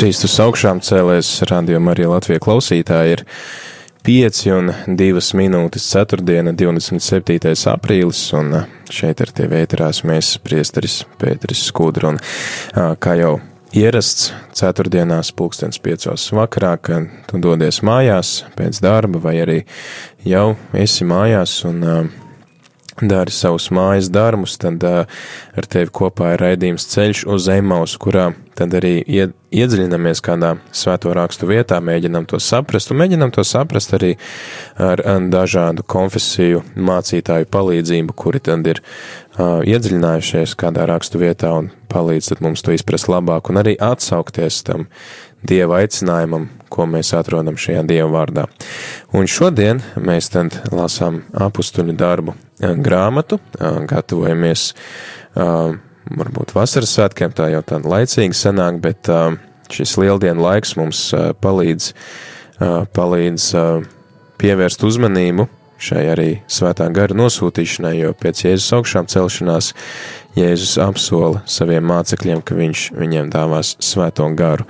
Kristus augšām cēlēs radījuma arī Latvijas klausītāji ir 5 un 2 minūtes 4. 27. aprīlis, un šeit ar tie vēterās mēs priesteris Pēteris Skudru, un kā jau ierasts ceturtdienās pulkstens piecos vakarā, kad tu dodies mājās pēc darba, vai arī jau esi mājās un dari savus mājas darbus, tad uh, ar tevi kopā ir raidījums ceļš uz Emaus, kurā tad arī iedziļinamies kādā svēto rakstu vietā, mēģinam to saprast, un mēģinam to saprast arī ar, ar dažādu konfesiju mācītāju palīdzību, kuri tad ir uh, iedziļinājušies kādā rakstu vietā un palīdz mums to izprast labāk, un arī atsaukties tam Dieva aicinājumam, ko mēs atrodam šajā Dieva vārdā. Un šodien mēs tad lasām apustuļu darbu grāmatu, gatavojamies varbūt vasaras svētkiem, tā jau tāda laicīga sanāk, bet šis lieldienu laiks mums palīdz, palīdz pievērst uzmanību šai arī svētā gara nosūtīšanai, jo pēc Jēzus augšām celšanās Jēzus apsola saviem mācekļiem, ka viņš viņiem dāvās svēto garu.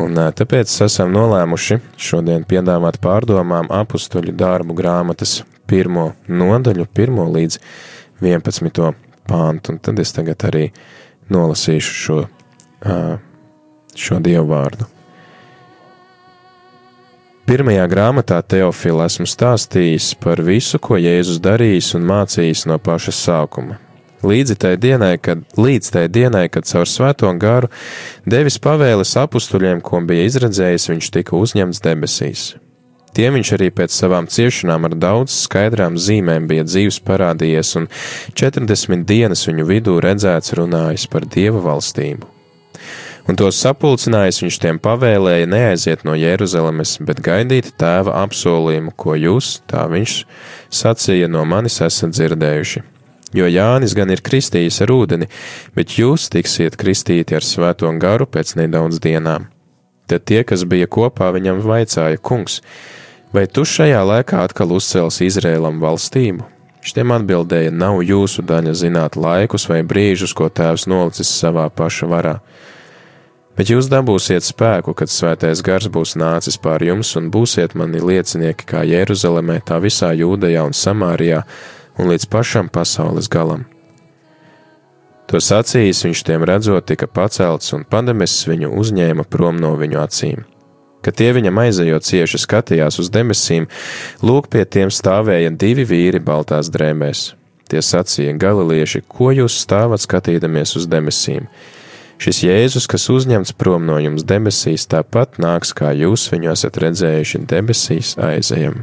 Un tāpēc esam nolēmuši šodien piedāvāt pārdomām apustuļu darbu grāmatas pirmo nodaļu, pirmo līdz 11. pāntu, un tad es tagad arī nolasīšu šo, šo dievu vārdu. Pirmajā grāmatā Teofila esmu stāstījis par visu, ko Jēzus darījis un mācījis no paša sākuma. Līdz tai dienai, kad, līdz tai dienai, kad caur svēto garu devis pavēles apstuļiem, ko bija izredzējis, viņš tika uzņemts debesīs. Tiem viņš arī pēc savām ciešanām ar daudz skaidrām zīmēm bija dzīves parādījies, un 40 dienas viņu vidū redzēts runājis par Dieva valstību un tos sapulcinājis viņš tiem pavēlēja neaiziet no Jeruzalemes, bet gaidīt tēva apsolījumu, ko jūs, tā viņš sacīja, no manis esat dzirdējuši. Jo Jānis gan ir kristījis ar ūdeni, bet jūs tiksiet kristīti ar svēto garu pēc nedaudz dienām. Tad tie, kas bija kopā, viņam vaicāja, kungs, vai tu šajā laikā atkal uzcels Izrēlam valstību? Šiem atbildēja, nav jūsu daļa zināt laikus vai brīžus, ko tēvs nolicis savā paša varā bet jūs dabūsiet spēku, kad svētais gars būs nācis pār jums un būsiet mani liecinieki kā Jeruzalemē, tā visā Jūdejā un Samārijā un līdz pašam pasaules galam. To sacījis viņš tiem redzot, tika pacelts un pademesis viņu uzņēma prom no viņu acīm. Kad tie viņam aizejot cieši skatījās uz debesīm, lūk, pie tiem stāvēja divi vīri baltās drēmēs. Tie sacīja: Galilieši, ko jūs stāvat skatīdamies uz debesīm? Šis Jēzus, kas uzņemts prom no jums debesīs, tāpat nāks, kā jūs viņu esat redzējuši debesīs aizejam.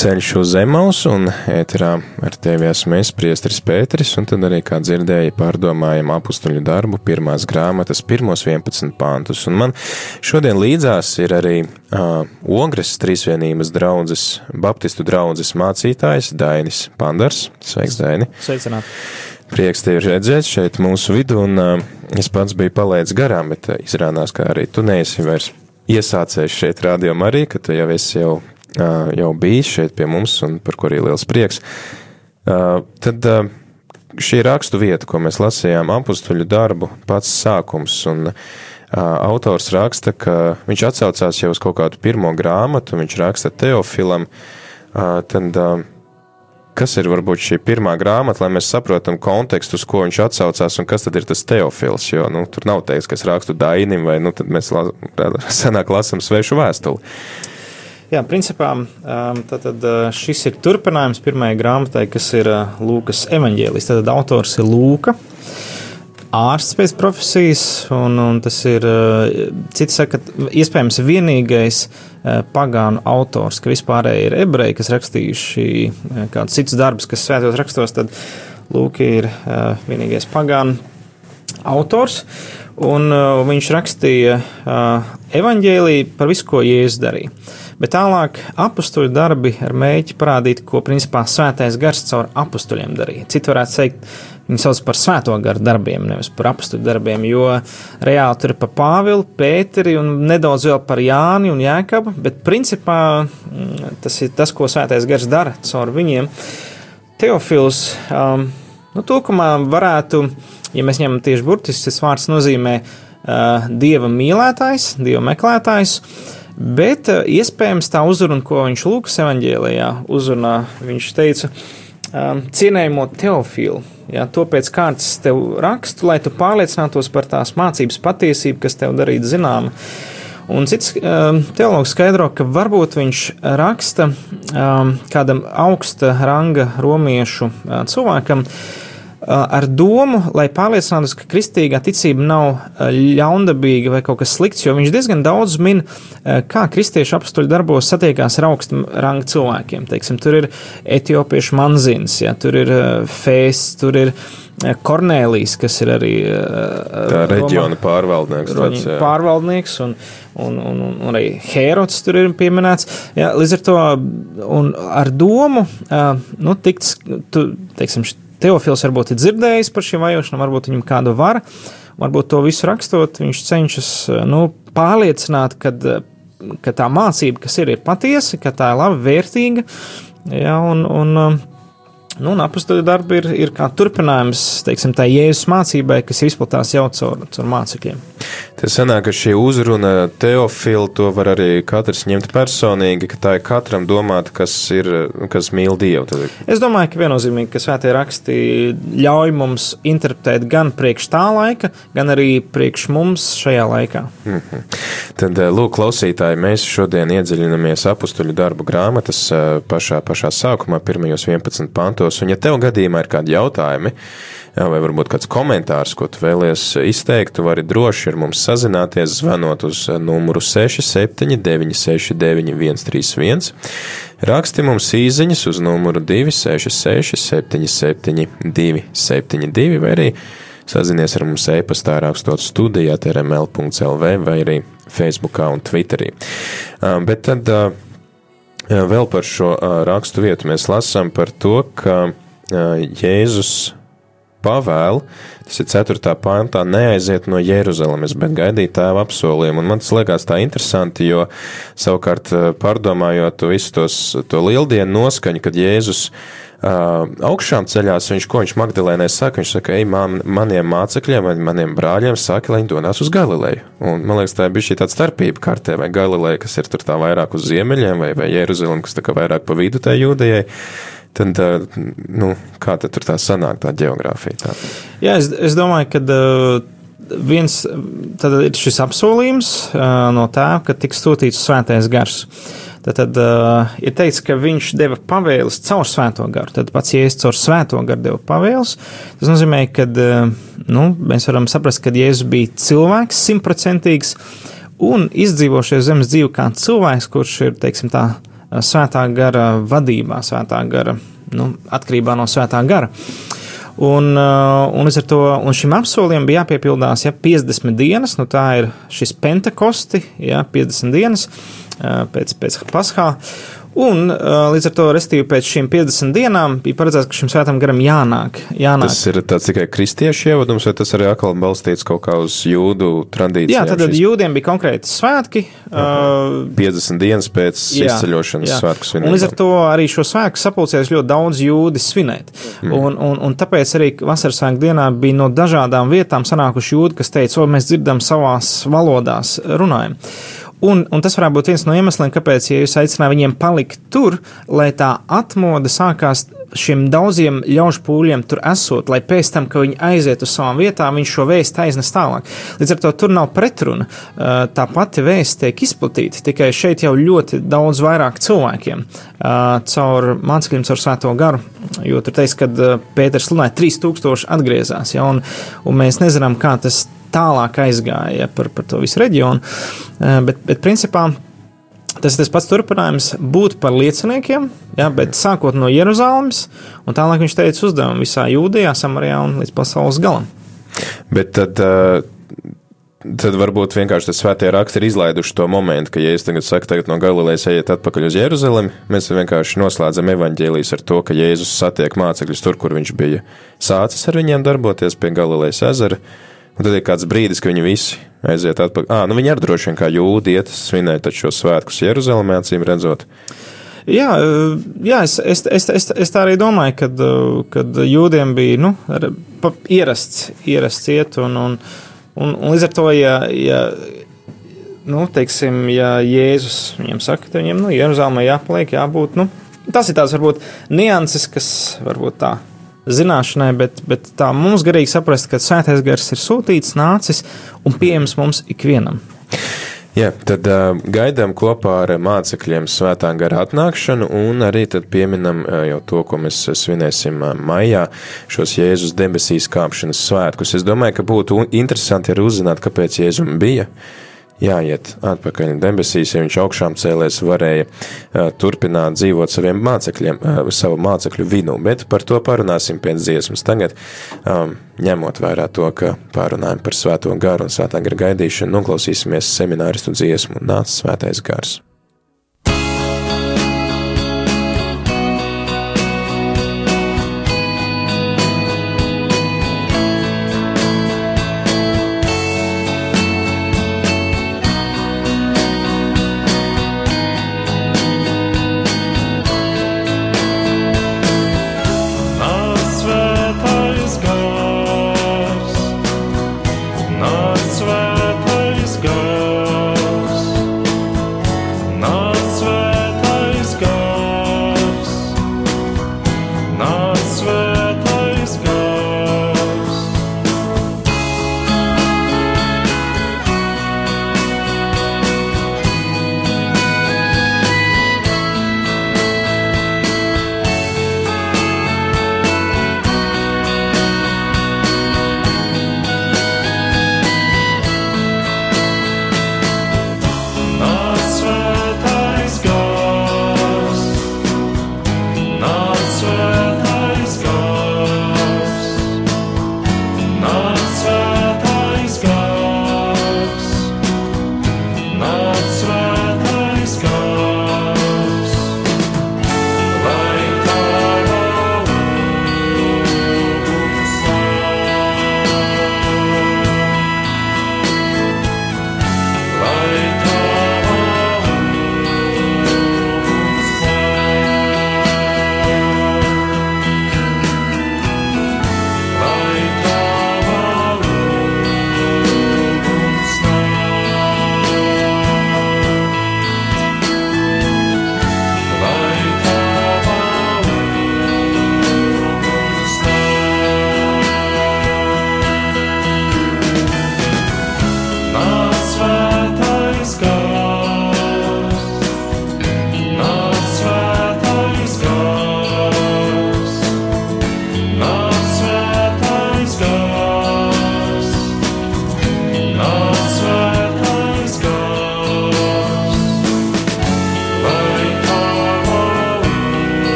Ceļš uz zemes, un ēterā ar tevi esmu es, Priesteris Pēteris, un tad arī, kā dzirdēji, pārdomājam apakstuļu darbu, pirmās grāmatas, pirmos 11 pāntus. Un man šodien līdzās ir arī uh, Ogres Trīsvienības draudzes, Baptistu draudzes mācītājs Dainis Pandars. Sveiks, Daini! Sveicināt! Prieks tevi redzēt šeit mūsu vidū, un uh, es pats biju palaidis garām, bet uh, izrādās, ka arī tu neesi vairs iesācējis šeit rādījumā arī, ka tu jau esi jau jau bijis šeit pie mums, un par ko arī liels prieks. Tad šī rakstu vieta, ko mēs lasījām, apstuļu darbu, pats sākums, un autors raksta, ka viņš atsaucās jau uz kaut kādu pirmo grāmatu, viņš raksta Teofilam, tad kas ir varbūt šī pirmā grāmata, lai mēs saprotam kontekstu, uz ko viņš atsaucās, un kas tad ir tas teofils. Jo nu, tur nav teikts, ka es rakstu Dainim, vai nu, mēs la, senāk lasām svešu vēstuli. Jā, principā tātad, šis ir turpinājums pirmajai grāmatai, kas ir Lūkas evanģēlis. Tad autors ir Lūka ārsts pēc profesijas, un, un tas ir, citi saka, iespējams vienīgais pagānu autors, ka vispārēji ir ebreji, kas rakstījuši kādus citus darbus, kas svētos rakstos, tad Lūk ir vienīgais pagānu autors, un viņš rakstīja evaņģēlī par visu, ko Jēzus darīja. Bet tālāk apstuļu darbi ar mēģi parādīt, ko principā svētais gars caur apstuļiem darīja. Citu varētu teikt, Viņi sauc par svēto garu darbiem, nevis par apstuļu darbiem, jo reāli tur ir pa Pāvilu, Pēteri un nedaudz vēl par Jāni un Jēkabu, bet principā mm, tas ir tas, ko svētais gars dara caur viņiem. Teofils, um, nu, tūkumā varētu, ja mēs ņemam tieši burtiski, tas vārds nozīmē uh, dieva mīlētājs, dieva meklētājs. Bet uh, iespējams tā uzruna, ko viņš Lūkas evanģēlijā uzrunā, viņš teica, um, cienējamo Teofilu Ja, to pēc kārtas tev rakstu, lai tu pārliecinātos par tās mācības patiesību, kas tev darīta zināma. Un cits um, teologs skaidro, ka varbūt viņš raksta um, kādam augsta ranga romiešu uh, cilvēkam, ar domu, lai pārliecinātos, ka kristīgā ticība nav ļaundabīga vai kaut kas slikts, jo viņš diezgan daudz min, kā kristiešu apstuļu darbos satiekās ar augstu rangu cilvēkiem. Teiksim, tur ir etiopiešu manzins, ja, tur ir fēsts, tur ir Kornēlijs, kas ir arī tā reģiona pārvaldnieks. Tāds, pārvaldnieks un, un, un, un arī Hērods tur ir pieminēts. Jā, līdz ar to un ar domu, nu, tikt, tu, teiksim, Teofils varbūt ir dzirdējis par šīm vajošanām, varbūt viņam kādu var, varbūt to visu rakstot, viņš cenšas nu, pārliecināt, ka, ka tā mācība, kas ir, ir patiesa, ka tā ir labi vērtīga. Ja, un, un, Nu, apakstoļu darbi ir, ir kā turpinājums, teiksim, tā jēzus mācībai, kas izplatās jau caur, caur mācekļiem. Tas sanāk, ka šī uzruna teofila to var arī katrs ņemt personīgi, ka tā ir katram domāta, kas ir, kas mīl Dievu. Tad... Es domāju, ka viennozīmīgi, ka svētie raksti ļauj mums interpretēt gan priekš tā laika, gan arī priekš mums šajā laikā. Mm -hmm. Tad, eh, lūk, klausītāji, mēs šodien iedziļinamies apakstoļu darbu grāmatas eh, pašā, pašā sākumā, pirmajos 11 pantos un ja tev gadījumā ir kādi jautājumi, jā, vai varbūt kāds komentārs, ko tu vēlies izteikt, tu vari droši ar mums sazināties, zvanot uz numuru 679 691 131, raksti mums īziņas uz numuru 266 77 272 vai arī sazinies ar mums e-pastā rakstot studijā trml.lv vai arī Facebookā un Twitterī. Bet tad Vēl par šo rakstu vietu mēs lasām par to, ka Jēzus pavēl, tas ir 4. pāntā, neaiziet no Jeruzalemes, bet gaidīt tēva apsolījumu. Un man tas liekas tā interesanti, jo savukārt pārdomājot visu tos, to lieldienu noskaņu, kad Jēzus uh, augšām ceļās, viņš, ko viņš Magdalēnai saka, viņš saka, ej, man, maniem mācekļiem maniem brāļiem saka, lai viņi dodas uz Galileju. Un man liekas, tā ir bijusi tāda starpība kartē, vai Galileja, kas ir tur tā vairāk uz ziemeļiem, vai, vai Jeruzalem, kas tā kā vairāk pa vidu tai jūdejai tad nu, kā tad tur tā sanāk, tā geogrāfija? Tā? Jā, es, es domāju, ka. Viens ir šis apsolījums no tēva, ka tiks sūtīts svētais gars. Tad, tad uh, ir teikts, ka viņš deva pavēles caur svēto garu. Tad pats Jēzus caur svēto garu deva pavēles. Tas nozīmē, ka uh, nu, mēs varam saprast, ka Jēzus bija cilvēks simtprocentīgs un izdzīvošais zemes dzīvi kā cilvēks, kurš ir, teiksim tā, svētā gara vadībā, svētā gara, nu, atkarībā no svētā gara. Un, uh, un, to, un šim apsolījumam bija jāpiepildās ja, 50 dienas, nu tā ir šis pentekosti, ja, 50 dienas pēc, pēc Paskā. Un līdz ar to, restīvi pēc šīm 50 dienām, bija paredzēts, ka šim svētam garam jānāk. jānāk. Tas ir tāds tikai kristiešu ievadums, vai tas arī atkal balstīts kaut kā uz jūdu tradīcijām? Jā, tad šis... jūdiem bija konkrēti svētki. Uh, 50 dienas pēc jā, izceļošanas jā. svētku svinībām. Un līdz ar to arī šo svētku sapulcējās ļoti daudz jūdi svinēt. Mm. Un, un, un tāpēc arī vasaras svētku dienā bija no dažādām vietām sanākuši jūdi, kas teica, o, mēs dzirdam savās valodās runājumu. Un, un tas varētu būt viens no iemesliem, kāpēc ja jūs aicināt viņiem palikt tur, lai tā atmoda sākās šiem daudziem ļaužu pūļiem tur esot, lai pēc tam, ka viņi aiziet uz savām vietām, viņš šo vēstu aiznes tālāk. Līdz ar to tur nav pretruna. Uh, tā pati vēsts tiek izplatīta, tikai šeit jau ļoti daudz vairāk cilvēkiem uh, caur mācekļiem, caur svēto garu. Jo tur teiks, ka uh, Pēters sludināja 3000 atgriezās, ja, un, un mēs nezinām, kā tas tālāk aizgāja par, par to visu reģionu. Bet, bet principā Tas ir tas pats turpinājums būt par lieciniekiem, ja, bet sākot no Jeruzalemes, un tālāk viņš teica uzdevumu visā Jūdijā, Samarijā un līdz pasaules galam. Bet tad, tad varbūt vienkārši tas svētie raksti ir izlaiduši to momentu, ka, ja es tagad saku, tagad no Galilejas ejiet atpakaļ uz Jeruzalemi, mēs vienkārši noslēdzam evaņģēlijas ar to, ka Jēzus satiek mācekļus tur, kur viņš bija sācis ar viņiem darboties pie Galilejas ezera. Un tad ir kāds brīdis, ka viņi visi aiziet atpakaļ. Ah, nu viņi arī droši vien kā jūdi iet svinēt šo svētkus Jeruzalemē, acīm redzot. Jā, jā es, es, es, es, es tā arī domāju, kad, kad jūdiem bija nu, ierasts, ierasts iet, un, un, un, un līdz ar to, ja, ja, nu, teiksim, ja Jēzus viņiem saka, tad viņiem, nu, Jeruzalemē jāpaliek, jābūt, nu, tas ir tās varbūt nianses, kas varbūt tā zināšanai, bet, bet tā mums garīgi saprast, ka svētais gars ir sūtīts, nācis un pieejams mums ikvienam. Jā, tad uh, gaidām kopā ar mācekļiem svētā gara atnākšanu un arī tad pieminam uh, jau to, ko mēs svinēsim uh, maijā, šos Jēzus debesīs kāpšanas svētkus. Es domāju, ka būtu interesanti arī uzzināt, kāpēc Jēzum bija jāiet atpakaļ debesīs, ja viņš augšām cēlēs varēja uh, turpināt dzīvot saviem mācekļiem, uh, savu mācekļu vidū, bet par to parunāsim pēc dziesmas. Tagad, um, ņemot vērā to, ka pārunājam par svēto garu un svētā gara gaidīšanu, noklausīsimies semināristu dziesmu un nāca svētais gars.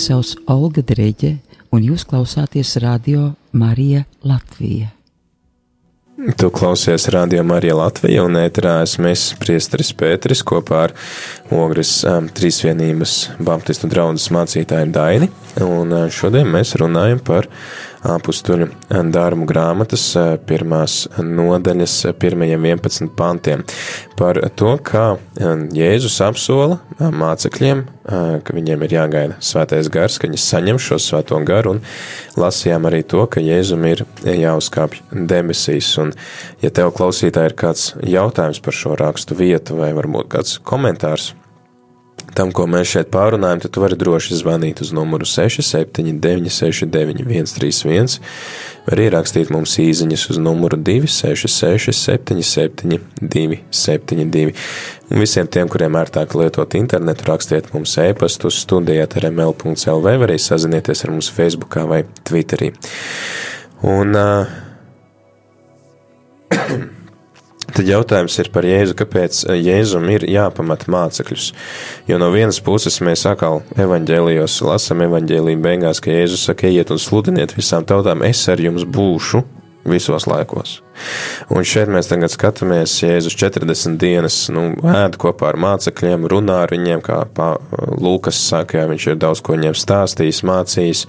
Mani sauc Olga Dreģe, un jūs klausāties Radio Marija Latvija. Tu klausies Radio Marija Latvija un ēterā esmu es, priesteris Pēteris, kopā ar Ogres um, Trīsvienības Baptistu draudzes mācītāju Daini, un uh, šodien mēs runājam par apstuļu darbu grāmatas pirmās nodaļas pirmajiem 11 pantiem. Par to, kā Jēzus apsola mācekļiem, ka viņiem ir jāgaida svētais gars, ka viņi saņem šo svēto garu, un lasījām arī to, ka Jēzum ir jāuzkāpj debesīs, un ja tev klausītāji ir kāds jautājums par šo rakstu vietu vai varbūt kāds komentārs, tam, ko mēs šeit pārunājam, tad vari droši zvanīt uz numuru 679, 691, 131, vai arī rakstīt mums īsiņas uz numuru 266, 77, 272. Un visiem tiem, kuriem ērtāk lietot internetu, rakstiet mums e-pastu uz studijāt ar ml.lv, vai arī sazinieties ar mums Facebookā vai Twitterī. Un, uh, Tad jautājums ir par Jēzu, kāpēc eh, Jēzum ir jāpamat mācekļus. Jo no vienas puses mēs atkal evaņģēlijos lasam evaņģēlīju beigās, ka Jēzus saka, ejiet un sludiniet visām tautām, es ar jums būšu visos laikos. Un šeit mēs tagad skatāmies, Jēzus 40 dienas nu, ēd kopā ar mācekļiem, runā ar viņiem, kā pā, Lūkas saka, jā, viņš ir daudz ko viņiem stāstījis, mācījis,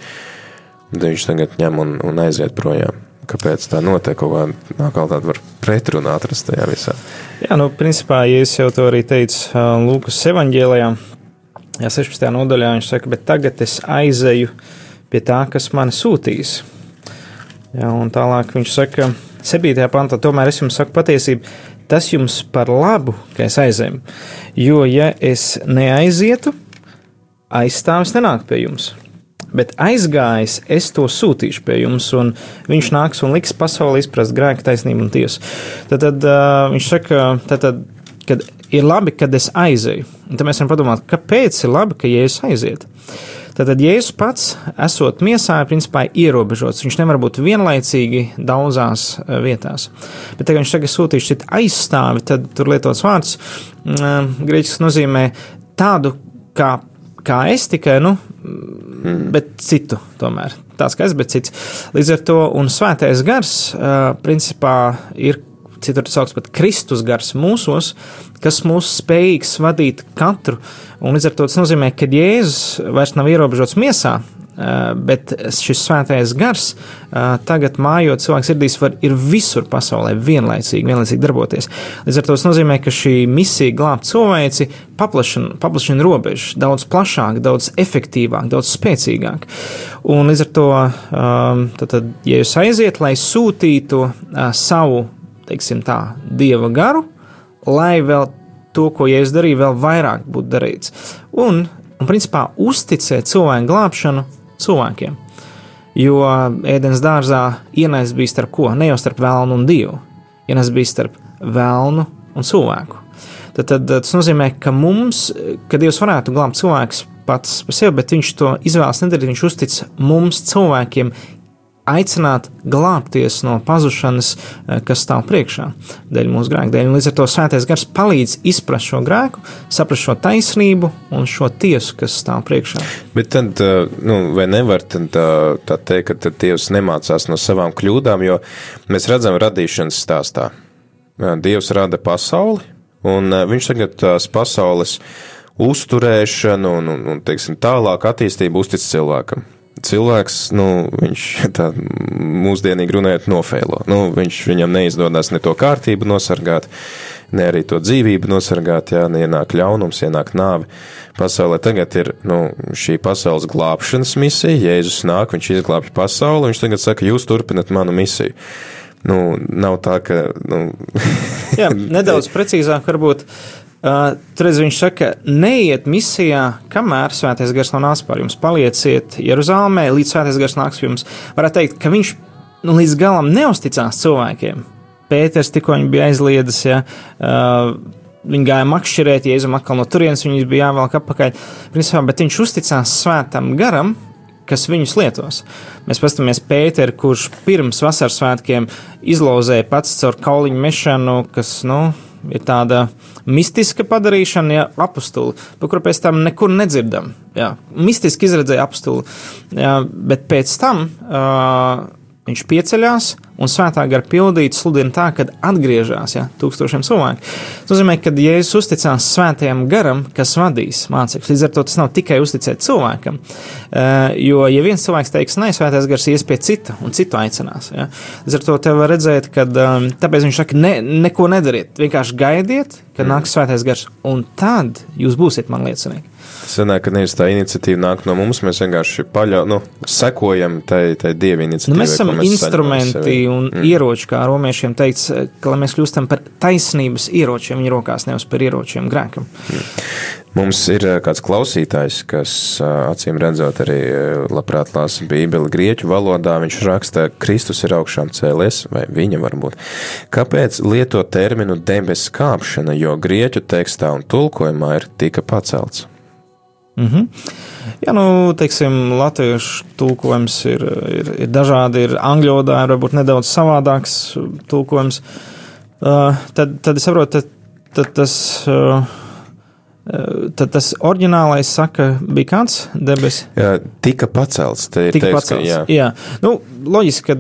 un viņš tagad ņem un, un aiziet projām kāpēc tā notiek, kaut kā atkal tāda var pretrunā atrast tajā visā. Jā, nu, principā, ja es jau to arī teicu Lūkas evaņģēlijā, jā, 16. nodaļā viņš saka, bet tagad es aizeju pie tā, kas mani sūtīs. Jā, un tālāk viņš saka, 7. pantā, tomēr es jums saku patiesību, tas jums par labu, ka es aizēju, jo ja es neaizietu, aizstāvis nenāk pie jums bet aizgājis, es to sūtīšu pie jums, un viņš nāks un liks pasauli izprast grēku, taisnību un tiesu. Tad, tad uh, viņš saka, tad, tad, kad ir labi, kad es aizēju. Un tad mēs varam padomāt, kāpēc ir labi, ka Jēzus aiziet. Tātad Jēzus pats, esot miesā, principā ir ierobežots. Viņš nevar būt vienlaicīgi daudzās vietās. Bet, ja viņš tagad sūtīs šit aizstāvi, tad tur lietots vārds grieķiski nozīmē tādu kā kā es, tikai, nu, mm. bet citu tomēr. Tāds kā es, bet cits. Līdz ar to, un svētais gars, uh, principā, ir citur sauc par Kristus gars mūsos, kas mūs spējīgs vadīt katru. Un līdz ar to tas nozīmē, ka Jēzus vairs nav ierobežots miesā, bet šis svētais gars eh, tagad mājot cilvēku sirdīs var ir visur pasaulē vienlaicīgi, vienlaicīgi darboties. Līdz ar to tas nozīmē, ka šī misija glābt cilvēci paplašina, paplašina robežas daudz plašāk, daudz efektīvāk, daudz spēcīgāk. Un līdz ar to, um, tad, tad, ja jūs aiziet, lai sūtītu uh, savu, teiksim tā, dieva garu, lai vēl to, ko Jēzus darīja, vēl vairāk būtu darīts. Un, un principā uzticēt cilvēku glābšanu cilvēkiem. Jo ēdienas dārzā ienaidnieks bija starp ko? Ne jau starp vēlnu un dievu. Ienaidnieks bija starp vēlnu un cilvēku. Tad, tad tas nozīmē, ka mums, ka Dievs varētu glābt cilvēkus pats par sevi, bet viņš to izvēlas nedarīt. Viņš uztic mums, cilvēkiem, aicināt glābties no pazušanas, eh, kas stāv priekšā, dēļ mūsu grēka dēļ. Līdz ar to svētais gars palīdz izprast šo grēku, saprast šo taisnību un šo tiesu, kas stāv priekšā. Bet tad, eh, nu, vai nevar tad, tā, tā teikt, ka Dievs nemācās no savām kļūdām, jo mēs redzam radīšanas stāstā. Dievs rada pasauli, un eh, viņš tagad tās pasaules uzturēšanu un, un, un teiksim, tālāk attīstību uztic cilvēkam cilvēks, nu, viņš tā mūsdienīgi runājot, nofēlo. Nu, viņš, viņam neizdodas ne to kārtību nosargāt, ne arī to dzīvību nosargāt, jā, neienāk ļaunums, ienāk nāvi. Pasaulē tagad ir nu, šī pasaules glābšanas misija. Jēzus nāk, viņš izglābj pasauli, viņš tagad saka, jūs turpinat manu misiju. Nu, nav tā, ka. Nu... jā, nedaudz precīzāk, varbūt Uh, tur viņš saka, neiet misijā, kamēr svētais gars nav nācis par jums. Palieciet Jeruzalemē, līdz svētais gars nāks pie jums. Varētu teikt, ka viņš nu, līdz galam neusticās cilvēkiem. Pēters tikko bija aizliedzis. Ja, uh, Viņi gāja makšķerēt, Jēzum atkal no turienes viņus bija jāvelk atpakaļ. Principā, bet viņš uzticās svētam garam, kas viņus lietos. Mēs paskatāmies Pēteru, kurš pirms vasaras svētkiem izlauzēja pats caur kauliņu mešanu, kas, nu, ir tāda mistiska padarīšana, ja apstuli, par kuru pēc tam nekur nedzirdam. Jā, mistiski izredzēja apstuli, jā, bet pēc tam uh, viņš pieceļās un svētā gara pildīt sludina tā, ka atgriežas ja, tūkstošiem cilvēku. Tas nozīmē, ka Jēzus uzticās svētajam garam, kas vadīs mācekļus. Līdz ar to tas nav tikai uzticēt cilvēkam, uh, jo, ja viens cilvēks teiks, nē, svētais gars ies pie cita un citu aicinās, ja, līdz ar to te var redzēt, ka um, tāpēc viņš saka, ne, neko nedariet, vienkārši gaidiet, kad mm. nāks svētais gars, un tad jūs būsiet man liecinieki. Sanāk, ka nevis tā iniciatīva nāk no mums, mēs vienkārši paļau, nu, sekojam tai, tai dievi iniciatīvai. Nu, mēs esam mēs instrumenti un mm. ieroči, kā romiešiem teikts, ka lai mēs kļūstam par taisnības ieročiem viņa rokās, nevis par ieročiem grēkam. Mm. Mums ir eh, kāds klausītājs, kas eh, acīm redzot arī eh, labprāt lasa Bībeli grieķu valodā. Viņš raksta, Kristus ir augšām cēlies, vai viņa varbūt. Kāpēc lieto terminu debesu kāpšana, jo grieķu tekstā un tulkojumā ir tika pacelts? -hmm. Jā, nu, teiksim, latviešu tulkojums ir, ir, ir dažādi, ir angļu valodā, ir varbūt nedaudz savādāks tulkojums. Uh, tad, tad es saprotu, tad, tad tas. Uh, Tad tas oriģinālais saka, bija kāds debesis? Jā, tika pacelts. Te, tika teiks, pacelts. Ka, jā. jā, nu, loģiski, ka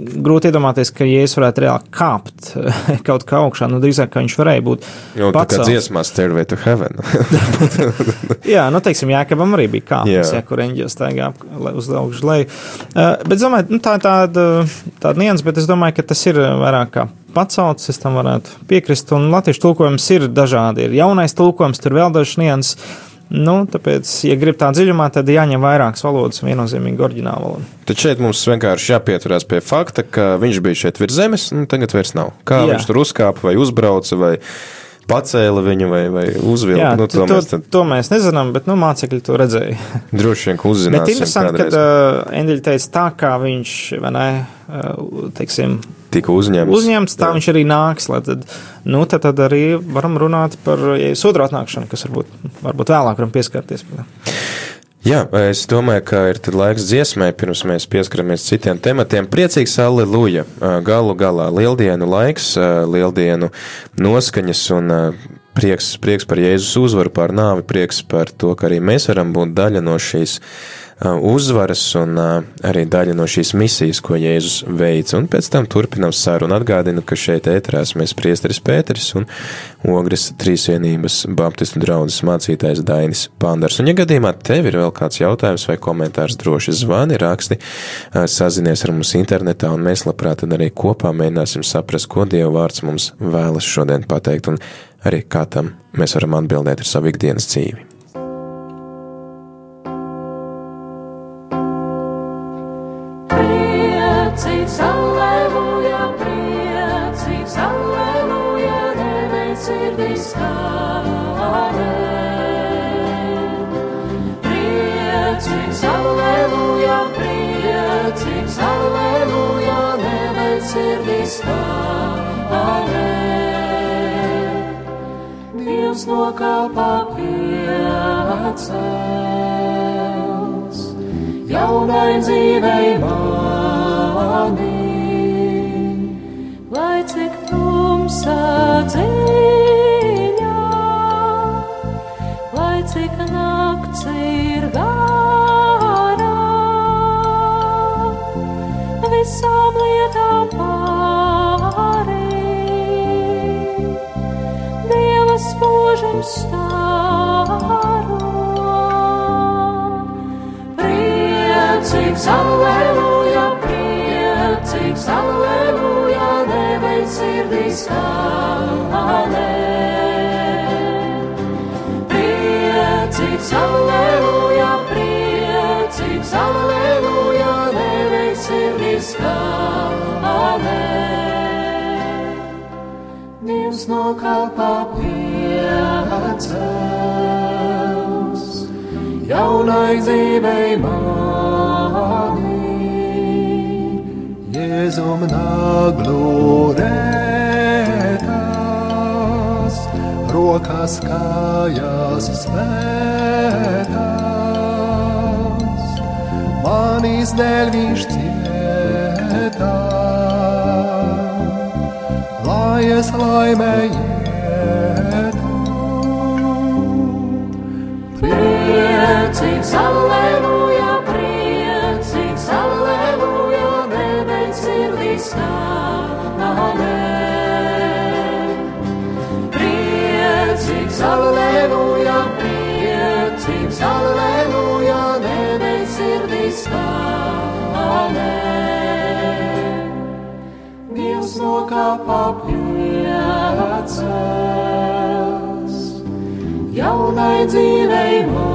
grūti iedomāties, ka Jēzus varētu reāli kāpt kaut kā augšā. Nu, drīzāk, ka viņš varēja būt. Jo, tā kā dziesmā Stairway to Heaven. jā, nu, teiksim, Jākabam arī bija kāpnes, ja, kur eņģēlis staigā uz augšu leju. Uh, bet, domāju, nu, tā ir tāda, tāda nians, bet es domāju, ka tas ir vairāk kā pacelts, es tam varētu piekrist, un latviešu tulkojums ir dažādi. Ir jaunais tulkojums, tur vēl dažs nians. Nu, tāpēc, ja grib tā dziļumā, tad jāņem vairākas valodas un viennozīmīgi oriģināla valoda. Tad šeit mums vienkārši jāpieturās pie fakta, ka viņš bija šeit virs zemes, un tagad vairs nav. Kā Jā. viņš tur uzkāpa vai uzbrauca vai pacēla viņu vai, vai uzvilka. Jā, nu, to, to, mēs tad... to mēs nezinām, bet nu, mācekļi to redzēja. Droši vien, ka uzzināsim. Bet interesanti, ka uh, Endeļa teica tā, kā viņš, vai ne, uh, teiksim, tika uzņemts. Uzņemts, tā jā. viņš arī nāks. Tad, nu, tad, tad arī varam runāt par ja sodru atnākšanu, kas varbūt, varbūt vēlāk varam pieskarties. Jā, es domāju, ka ir laiks dziesmai, pirms mēs pieskaramies citiem tematiem. Priecīgs Alleluja! Galu galā lieldienu laiks, lieldienu noskaņas un prieks, prieks par Jēzus uzvaru pār nāvi, prieks par to, ka arī mēs varam būt daļa no šīs uzvaras un arī daļa no šīs misijas, ko Jēzus veica. Un pēc tam turpinām sarunu. Atgādinu, ka šeit ēterās mēs priesteris Pēteris un Ogres trīsvienības baptistu draudzes mācītājs Dainis Pandars. Un, ja gadījumā tev ir vēl kāds jautājums vai komentārs, droši zvani, raksti, sazinies ar mums internetā, un mēs labprāt arī kopā mēģināsim saprast, ko Dieva vārds mums vēlas šodien pateikt, un arī kā tam mēs varam atbildēt ar savu ikdienas dzīvi. Dievs. No kalpā piecels, jaunai dzīvei mani, lai cik tumsā dziļā, lai cik nakts ir garā, Dievs no kalpā pie. Jaunai dzīvei mani. Jēzum naglūrētas, rokas kājas svētās, manis dēļ viņš cietā, lai es laimēju. Priecīgs, aleluja, priecīgs, aleluja, nebeigs sirdīs stāvē. Priecīgs, aleluja, priecīgs, aleluja, nebeigs sirdīs stāvē. Dievs no kāpā piecas jaunai dzīvei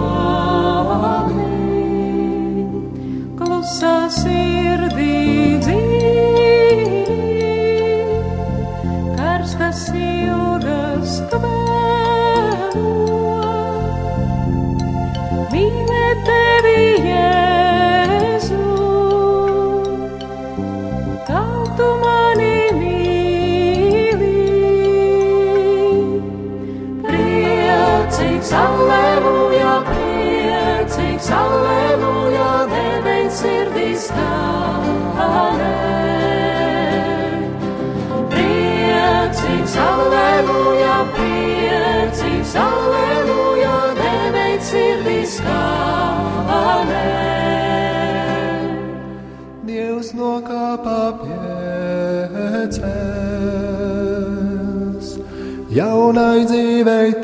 jaunai dzīvei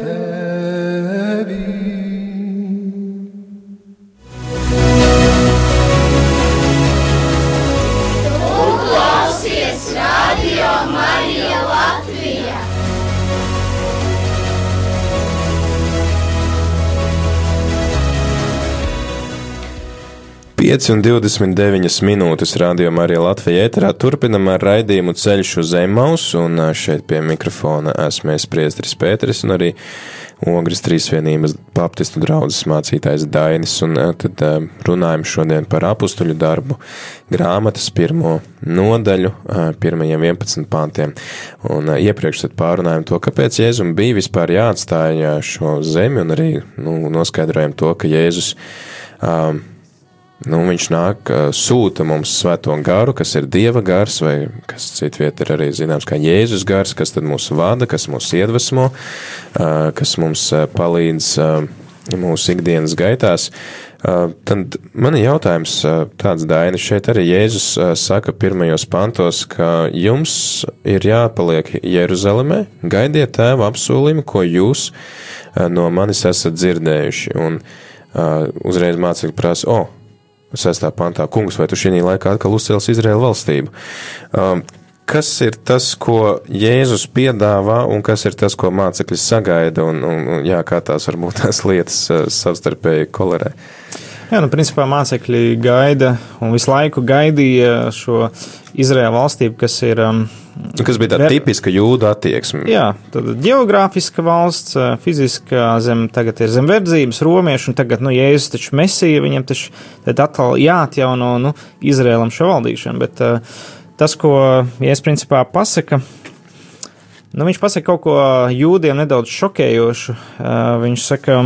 5 un 29 minūtes rādījumā arī Latvijā ēterā. Turpinam ar raidījumu ceļš uz Emaus, un šeit pie mikrofona esmu es priestris Pēteris un arī Ogres Trīsvienības baptistu draudzes mācītājs Dainis, un tad runājam šodien par apustuļu darbu grāmatas pirmo nodaļu, pirmajiem 11 pāntiem, un iepriekš tad pārunājam to, kāpēc Jēzum bija vispār jāatstāj ā, šo zemi, un arī, nu, noskaidrojam to, ka Jēzus um, Nu, viņš nāk, sūta mums svēto garu, kas ir dieva gars, vai kas citviet ir arī zināms kā Jēzus gars, kas tad mūs vada, kas mūs iedvesmo, kas mums palīdz mūsu ikdienas gaitās. Tad man ir jautājums tāds, Daini, šeit arī Jēzus saka pirmajos pantos, ka jums ir jāpaliek Jeruzalemē, gaidiet tēva apsolījumu, ko jūs no manis esat dzirdējuši. Un uzreiz mācekļi prasa, o, oh, 6. pantā, kungs, vai tu šī laikā atkal uzcels Izraēlu valstību? Um, kas ir tas, ko Jēzus piedāvā, un kas ir tas, ko mācekļi sagaida, un, un, jā, kā tās varbūt tās lietas uh, savstarpēji kolerē? Jā, nu, principā mācekļi gaida un visu laiku gaidīja šo Izraēlu valstību, kas ir. Um, Kas bija tā Ver- tipiska jūda attieksme? Jā, tad geogrāfiska valsts, ā, fiziskā zem, tagad ir zem verdzības, romieši, un tagad, nu, Jēzus taču mesija, viņam taču tad atkal jāatjauno, nu, Izrēlam šo valdīšanu, bet uh, tas, ko Jēzus principā pasaka, nu, viņš pasaka kaut ko jūdiem nedaudz šokējošu, viņš saka,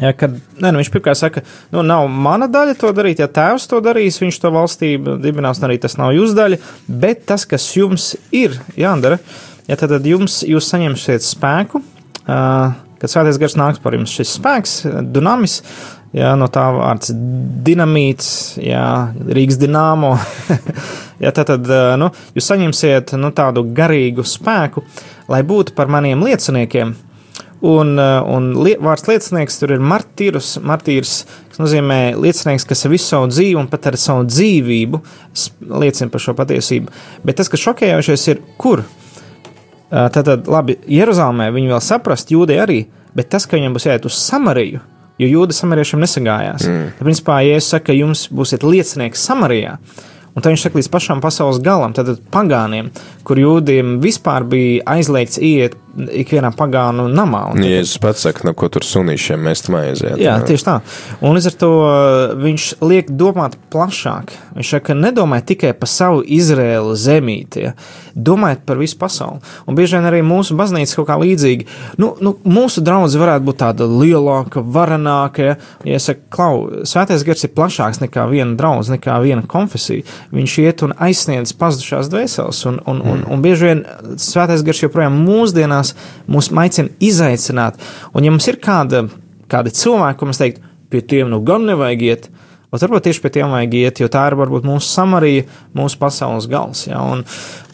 Ja, kad, ne, nu viņš pirmkārt saka, nu, nav mana daļa to darīt, ja tēvs to darīs, viņš to valstību dibinās, un arī tas nav jūsu daļa, bet tas, kas jums ir jādara, ja tad, tad jums, jūs saņemsiet spēku, uh, kad svētais gars nāks par jums. Šis spēks, dunamis, jā, no tā vārds dinamīts, jā, Rīgas dināmo, jā, tad, tad nu, jūs saņemsiet nu, tādu garīgu spēku, lai būtu par maniem lieciniekiem, Un, uh, un lie, vārds liecinieks tur ir martīrs, martīrs, kas nozīmē liecinieks, kas ar visu savu dzīvi un pat ar savu dzīvību liecina par šo patiesību. Bet tas, kas šokējošais, ir kur? Uh, Tātad, labi, Jeruzalemē viņi vēl saprast, jūdei arī, bet tas, ka viņiem būs jāiet uz Samariju, jo jūda samariešiem nesagājās. Mm. Tad, principā, ja es saku, ka jums būsiet liecinieki Samarijā, Un tā viņš saka līdz pašam pasaules galam, tad pagāniem, kur jūdiem vispār bija aizliegts iet ikvienā pagānu namā. Un, Jēzus pats saka, no ko tur sunīšiem mēs maiziet. Jā, tieši tā. Un līdz ar to uh, viņš liek domāt plašāk. Viņš saka, nedomājiet tikai par savu Izraēlu zemīti, ja? domājiet par visu pasauli. Un bieži vien arī mūsu baznīca kaut kā līdzīga. Nu, nu, mūsu draudz varētu būt tāda lielāka, varenāka. Ja, ja saka, klau, svētais gars ir plašāks nekā viena draudz, nekā viena konfesija. Viņš iet un aizsniedz pazudušās dvēseles. Un, un, un, un bieži vien svētais gars joprojām mūsdienās mūs maicina izaicināt. Un ja mums ir kāda, kāda cilvēka, ko mēs teiktu, pie tiem nu gan nevajag iet, Bet varbūt tieši pie tiem vajag iet, jo tā ir varbūt mūsu samarija, mūsu pasaules gals. Ja? Un,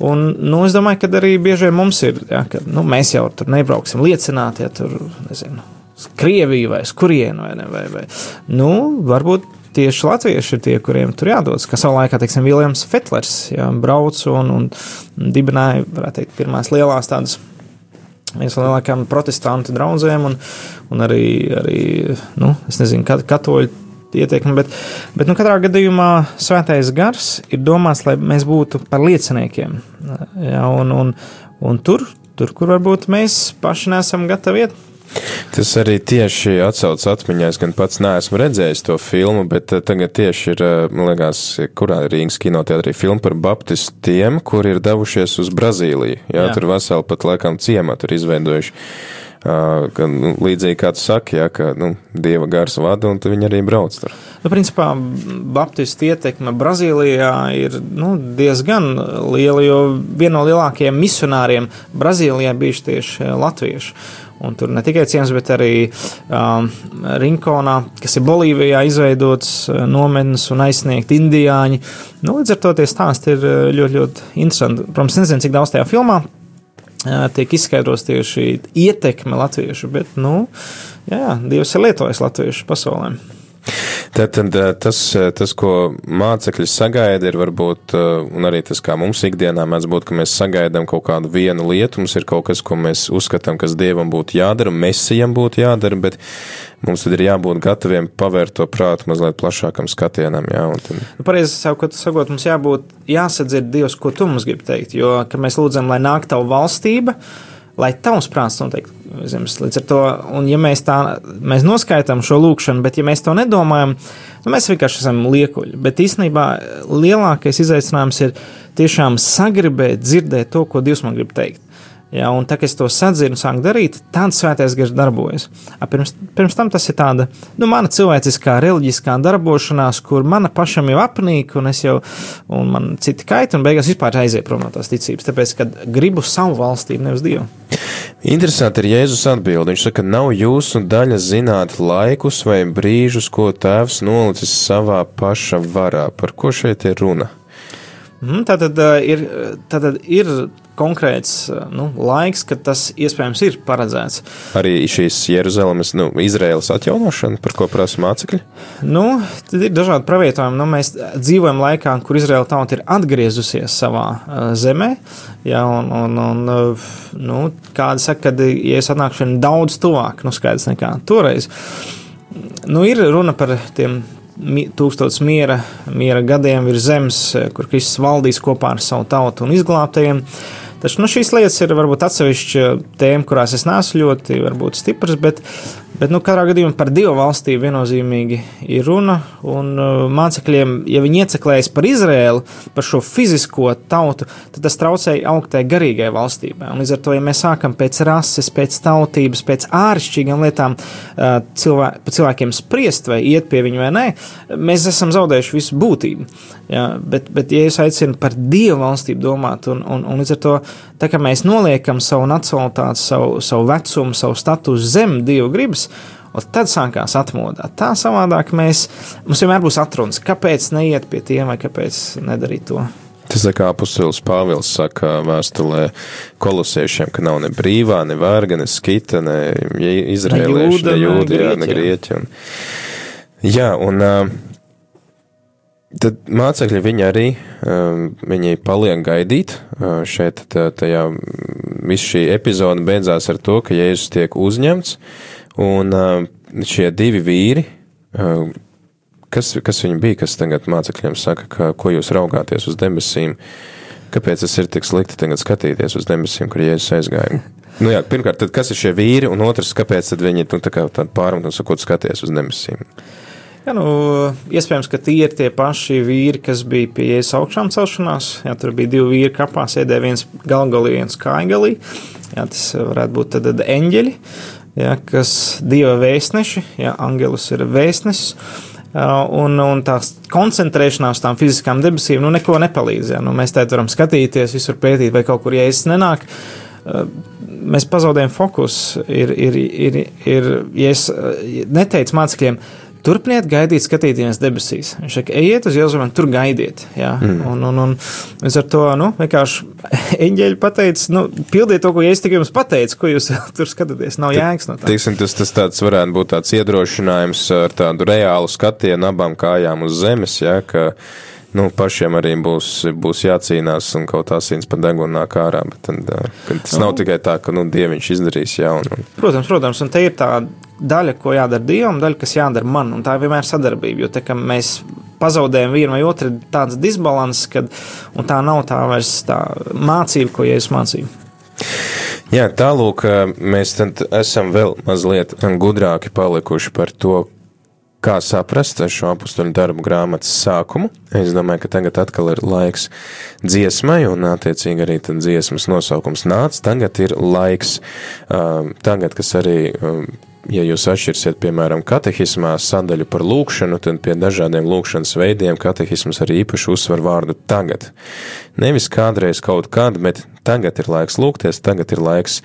un, nu, es domāju, ka arī bieži vien mums ir, ja, ka nu, mēs jau tur nebrauksim liecināt, ja tur, nezinu, uz Krieviju vai uz kurienu, vai, ne, vai, vai. Nu, varbūt tieši latvieši ir tie, kuriem tur jādodas. Kā savā laikā, teiksim, Viljams Fetlers ja, brauc un, un dibināja, varētu teikt, pirmās lielās tādas viens no lielākajiem protestantu draugiem, un, un arī, arī nu, nezinu, katoļu ieteikumi. Bet, bet nu, katrā gadījumā svētais gars ir domāts, lai mēs būtu par lieciniekiem. Ja, un, un, un tur, tur, kur varbūt mēs paši neesam gatavi iet. Tas arī tieši atsauc atmiņā. Es gan pats neesmu redzējis to filmu, bet eh, tagad tieši ir, eh, man liekas, kurā Rīgas kinoteātrī filma par baptistiem, kuri ir devušies uz Brazīliju. Jā, Jā. tur veseli pat laikam ciematu ir izveidojuši. Uh, ka, nu, līdzīgi kā tu saki, ja, ka nu, dieva gars vada, un viņi arī brauc tur. Nu, principā, Baptistu ietekme Brazīlijā ir nu, diezgan liela, jo viena no lielākajiem misionāriem Brazīlijā bija tieši latvieši. Un tur ne tikai ciems, bet arī um, Rinkonā, kas ir Bolīvijā izveidots nometnes un aizsniegt indiāņi. Nu, līdz ar to tie stāsti ir ļoti, ļoti interesanti. Protams, nezinu, cik daudz tajā filmā tiek izskaidros tieši ietekme latviešu, bet, nu, jā, Dievs ir lietojis latviešu pasaulē. Tātad tas, tas, ko mācekļi sagaida, ir varbūt, un arī tas, kā mums ikdienā mēdz būt, ka mēs sagaidām kaut kādu vienu lietu, mums ir kaut kas, ko mēs uzskatām, kas Dievam būtu jādara, mesijam būtu jādara, bet mums tad ir jābūt gataviem pavērt to prātu mazliet plašākam skatienam. Jā, tad... nu, pareizi sakot, sakot, mums jābūt, jāsadzird Dievs, ko tu mums gribi teikt, jo, kad mēs lūdzam, lai nāk tavu valstība, lai tavs prāts notiek zemes. Līdz ar to, un ja mēs tā, mēs noskaitām šo lūkšanu, bet ja mēs to nedomājam, nu, mēs vienkārši esam liekuļi. Bet īstenībā lielākais izaicinājums ir tiešām sagribēt dzirdēt to, ko Dievs man grib teikt. Ja, un tā kā es to sadzirdu sāku darīt, tad svētais gars darbojas. Pirms, pirms tam tas ir tāda, nu, mana cilvēciskā, reliģiskā darbošanās, kur mana pašam jau apnīk, un es jau, un man citi kaita, un beigās vispār aiziet prom no tās ticības, tāpēc, ka gribu savu valstību, nevis Dievu. Interesanti ir Jēzus atbild. Viņš saka, nav jūsu daļa zināt laikus vai brīžus, ko tēvs nolicis savā paša varā. Par ko šeit ir runa? Mm, tātad, ir, tātad ir konkrēts nu, laiks, kad tas iespējams ir paredzēts. Arī šīs Jeruzalemes, nu, Izraēlas atjaunošana, par ko prasa mācekļi? Nu, tad ir dažādi pravietojumi. Nu, mēs dzīvojam laikā, kur Izraēla tauta ir atgriezusies savā uh, zemē. Ja, un, un, un, nu, kādi saka, ka Jēzus atnākšana daudz tuvāk, nu, skaidrs nekā toreiz. Nu, ir runa par tiem tūkstotis miera, miera gadiem virs zemes, kur Kristus valdīs kopā ar savu tautu un izglābtajiem. Taču nu, šīs lietas ir varbūt atsevišķa tēma, kurās es neesmu ļoti stiprs, bet, Bet, nu, katrā gadījumā par divu valstību viennozīmīgi ir runa. Un uh, mācekļiem, ja viņi ieceklējas par Izrēlu, par šo fizisko tautu, tad tas traucēja augt tai garīgai valstībai. Un līdz ar to, ja mēs sākam pēc rases, pēc tautības, pēc āršķirīgām lietām uh, cilvē, cilvēkiem spriest vai iet pie viņu vai nē, mēs esam zaudējuši visu būtību. Ja, bet, bet, ja es aicinu par dievu valstību domāt, un, un, un līdz ar to, tā mēs noliekam savu nacionalitāti, savu, savu vecumu, savu statusu zem dievu gribas, Un tad sākās atmodā. Tā savādāk mēs, mums vienmēr būs atrunas, kāpēc neiet pie tiem vai kāpēc nedarīt to. Tas ir kā apustulis Pāvils saka vēstulē kolosiešiem, ka nav ne brīvā, ne vērga, ne skita, ne izrēlieši, ne jūdi, ne, ne grieķi. Un, jā, un tad mācekļi viņi arī, viņi paliek gaidīt. Šeit tajā viss šī epizode beidzās ar to, ka Jēzus tiek uzņemts. Un uh, šie divi vīri, uh, kas, kas viņi bija, kas tagad mācekļiem saka, ka, ko jūs raugāties uz debesīm, kāpēc tas ir tik slikti tagad skatīties uz debesīm, kur Jēzus aizgāja? Nu jā, pirmkārt, tad kas ir šie vīri, un otrs, kāpēc viņi nu, tā kā tādu pārmetu un sakot skaties uz debesīm? Jā, nu, iespējams, ka tie ir tie paši vīri, kas bija pie jēzus augšām celšanās. Jā, tur bija divi vīri kapā, sēdēja viens galgalī, viens kājgalī. Jā, tas varētu būt tad, tad eņģeļi, jā, kas dieva vēstneši, jā, angelus ir vēstnesis. Un, un tās koncentrēšanās tām fiziskām debesīm nu, neko nepalīdz. Jā. Nu, mēs tādā varam skatīties, visur pētīt, vai kaut kur jēzus nenāk. Mēs pazaudējam fokusu. Ir, ir, ir, ir, ja es neteicu mācekļiem, Turpiniet gaidīt, skatīties debesīs. Viņš saka, ejiet uz Jēzus, tur gaidiet. Jā. Mm. Un, un, un līdz ar to, nu, vienkārši eņģeļi pateica, nu, pildiet to, ko es tikai jums pateicu, ko jūs tur skatāties. Nav jēgas no tā. Tiksim, tas, tas tāds varētu būt tāds iedrošinājums ar tādu reālu skatienu abām kājām uz zemes, jā, ka, nu, pašiem arī būs, būs jācīnās un kaut asins pa degunu nāk ārā, bet tad, kad tas nav tikai tā, ka, nu, dieviņš izdarīs, un... Protams, protams, un te ir tā daļa, ko jādara Dievam, daļa, kas jādara man. Un tā ir vienmēr sadarbība. Jo te, mēs pazaudējam vienu vai otru, ir tāds disbalans, kad tā nav tā vairs tā mācība, ko Jēzus mācīja. Jā, tālūk, mēs esam vēl mazliet gudrāki palikuši par to, kā saprast šo apakstuļu darbu grāmatas sākumu. Es domāju, ka tagad atkal ir laiks dziesmai, un attiecīgi arī dziesmas nosaukums nāca. Tagad ir laiks, tagad, kas arī ja jūs atšķirsiet, piemēram, katehismā sadaļu par lūkšanu, tad pie dažādiem lūkšanas veidiem katehisms arī īpaši uzsver vārdu tagad. Nevis kādreiz kaut kad, bet tagad ir laiks lūgties, tagad ir laiks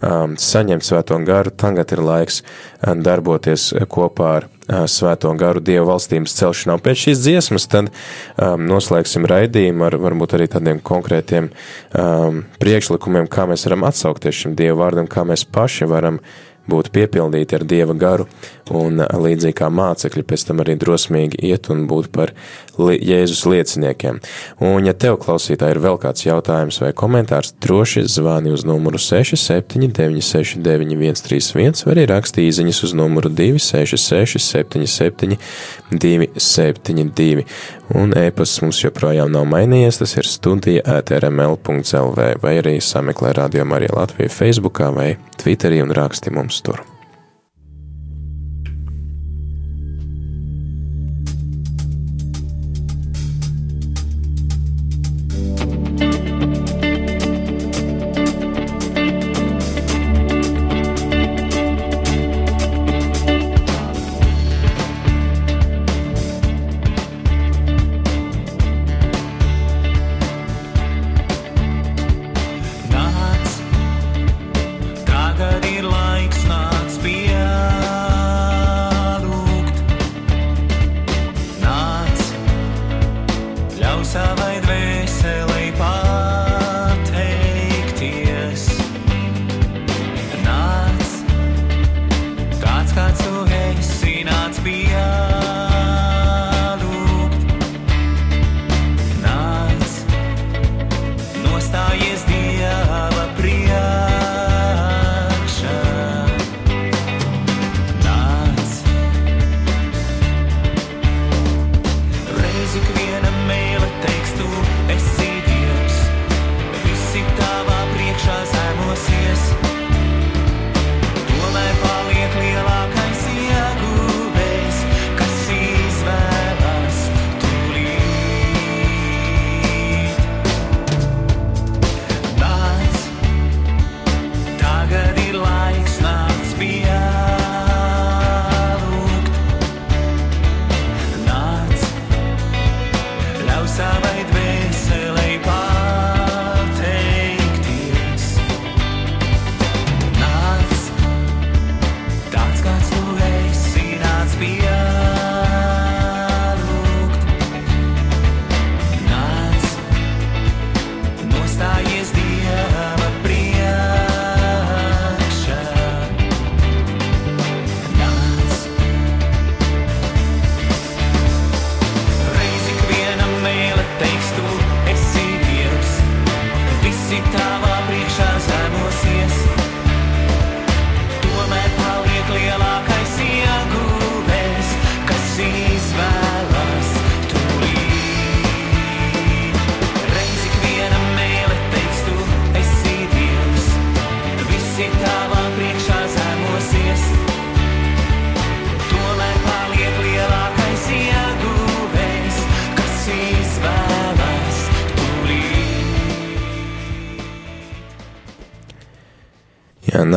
um, saņemt svēto garu, tagad ir laiks um, darboties kopā ar uh, svēto garu Dieva valstības celšanā. Un pēc šīs dziesmas tad um, noslēgsim raidījumu ar varbūt arī tādiem konkrētiem um, priekšlikumiem, kā mēs varam atsaukties šim Dieva vārdam, kā mēs paši varam būt piepildīti ar dieva garu, un līdzīgi kā mācekļi pēc tam arī drosmīgi iet un būt par li Jēzus lieciniekiem. Un, ja tev klausītāji ir vēl kāds jautājums vai komentārs, droši zvani uz numuru 67969131 vai arī raksti īziņas uz numuru 266 77 272. Un e-pasts mums joprojām nav mainījies, tas ir studija etrml.lv vai arī sameklē radio Marija Latvija Facebookā vai Twitterī un raksti mums tur.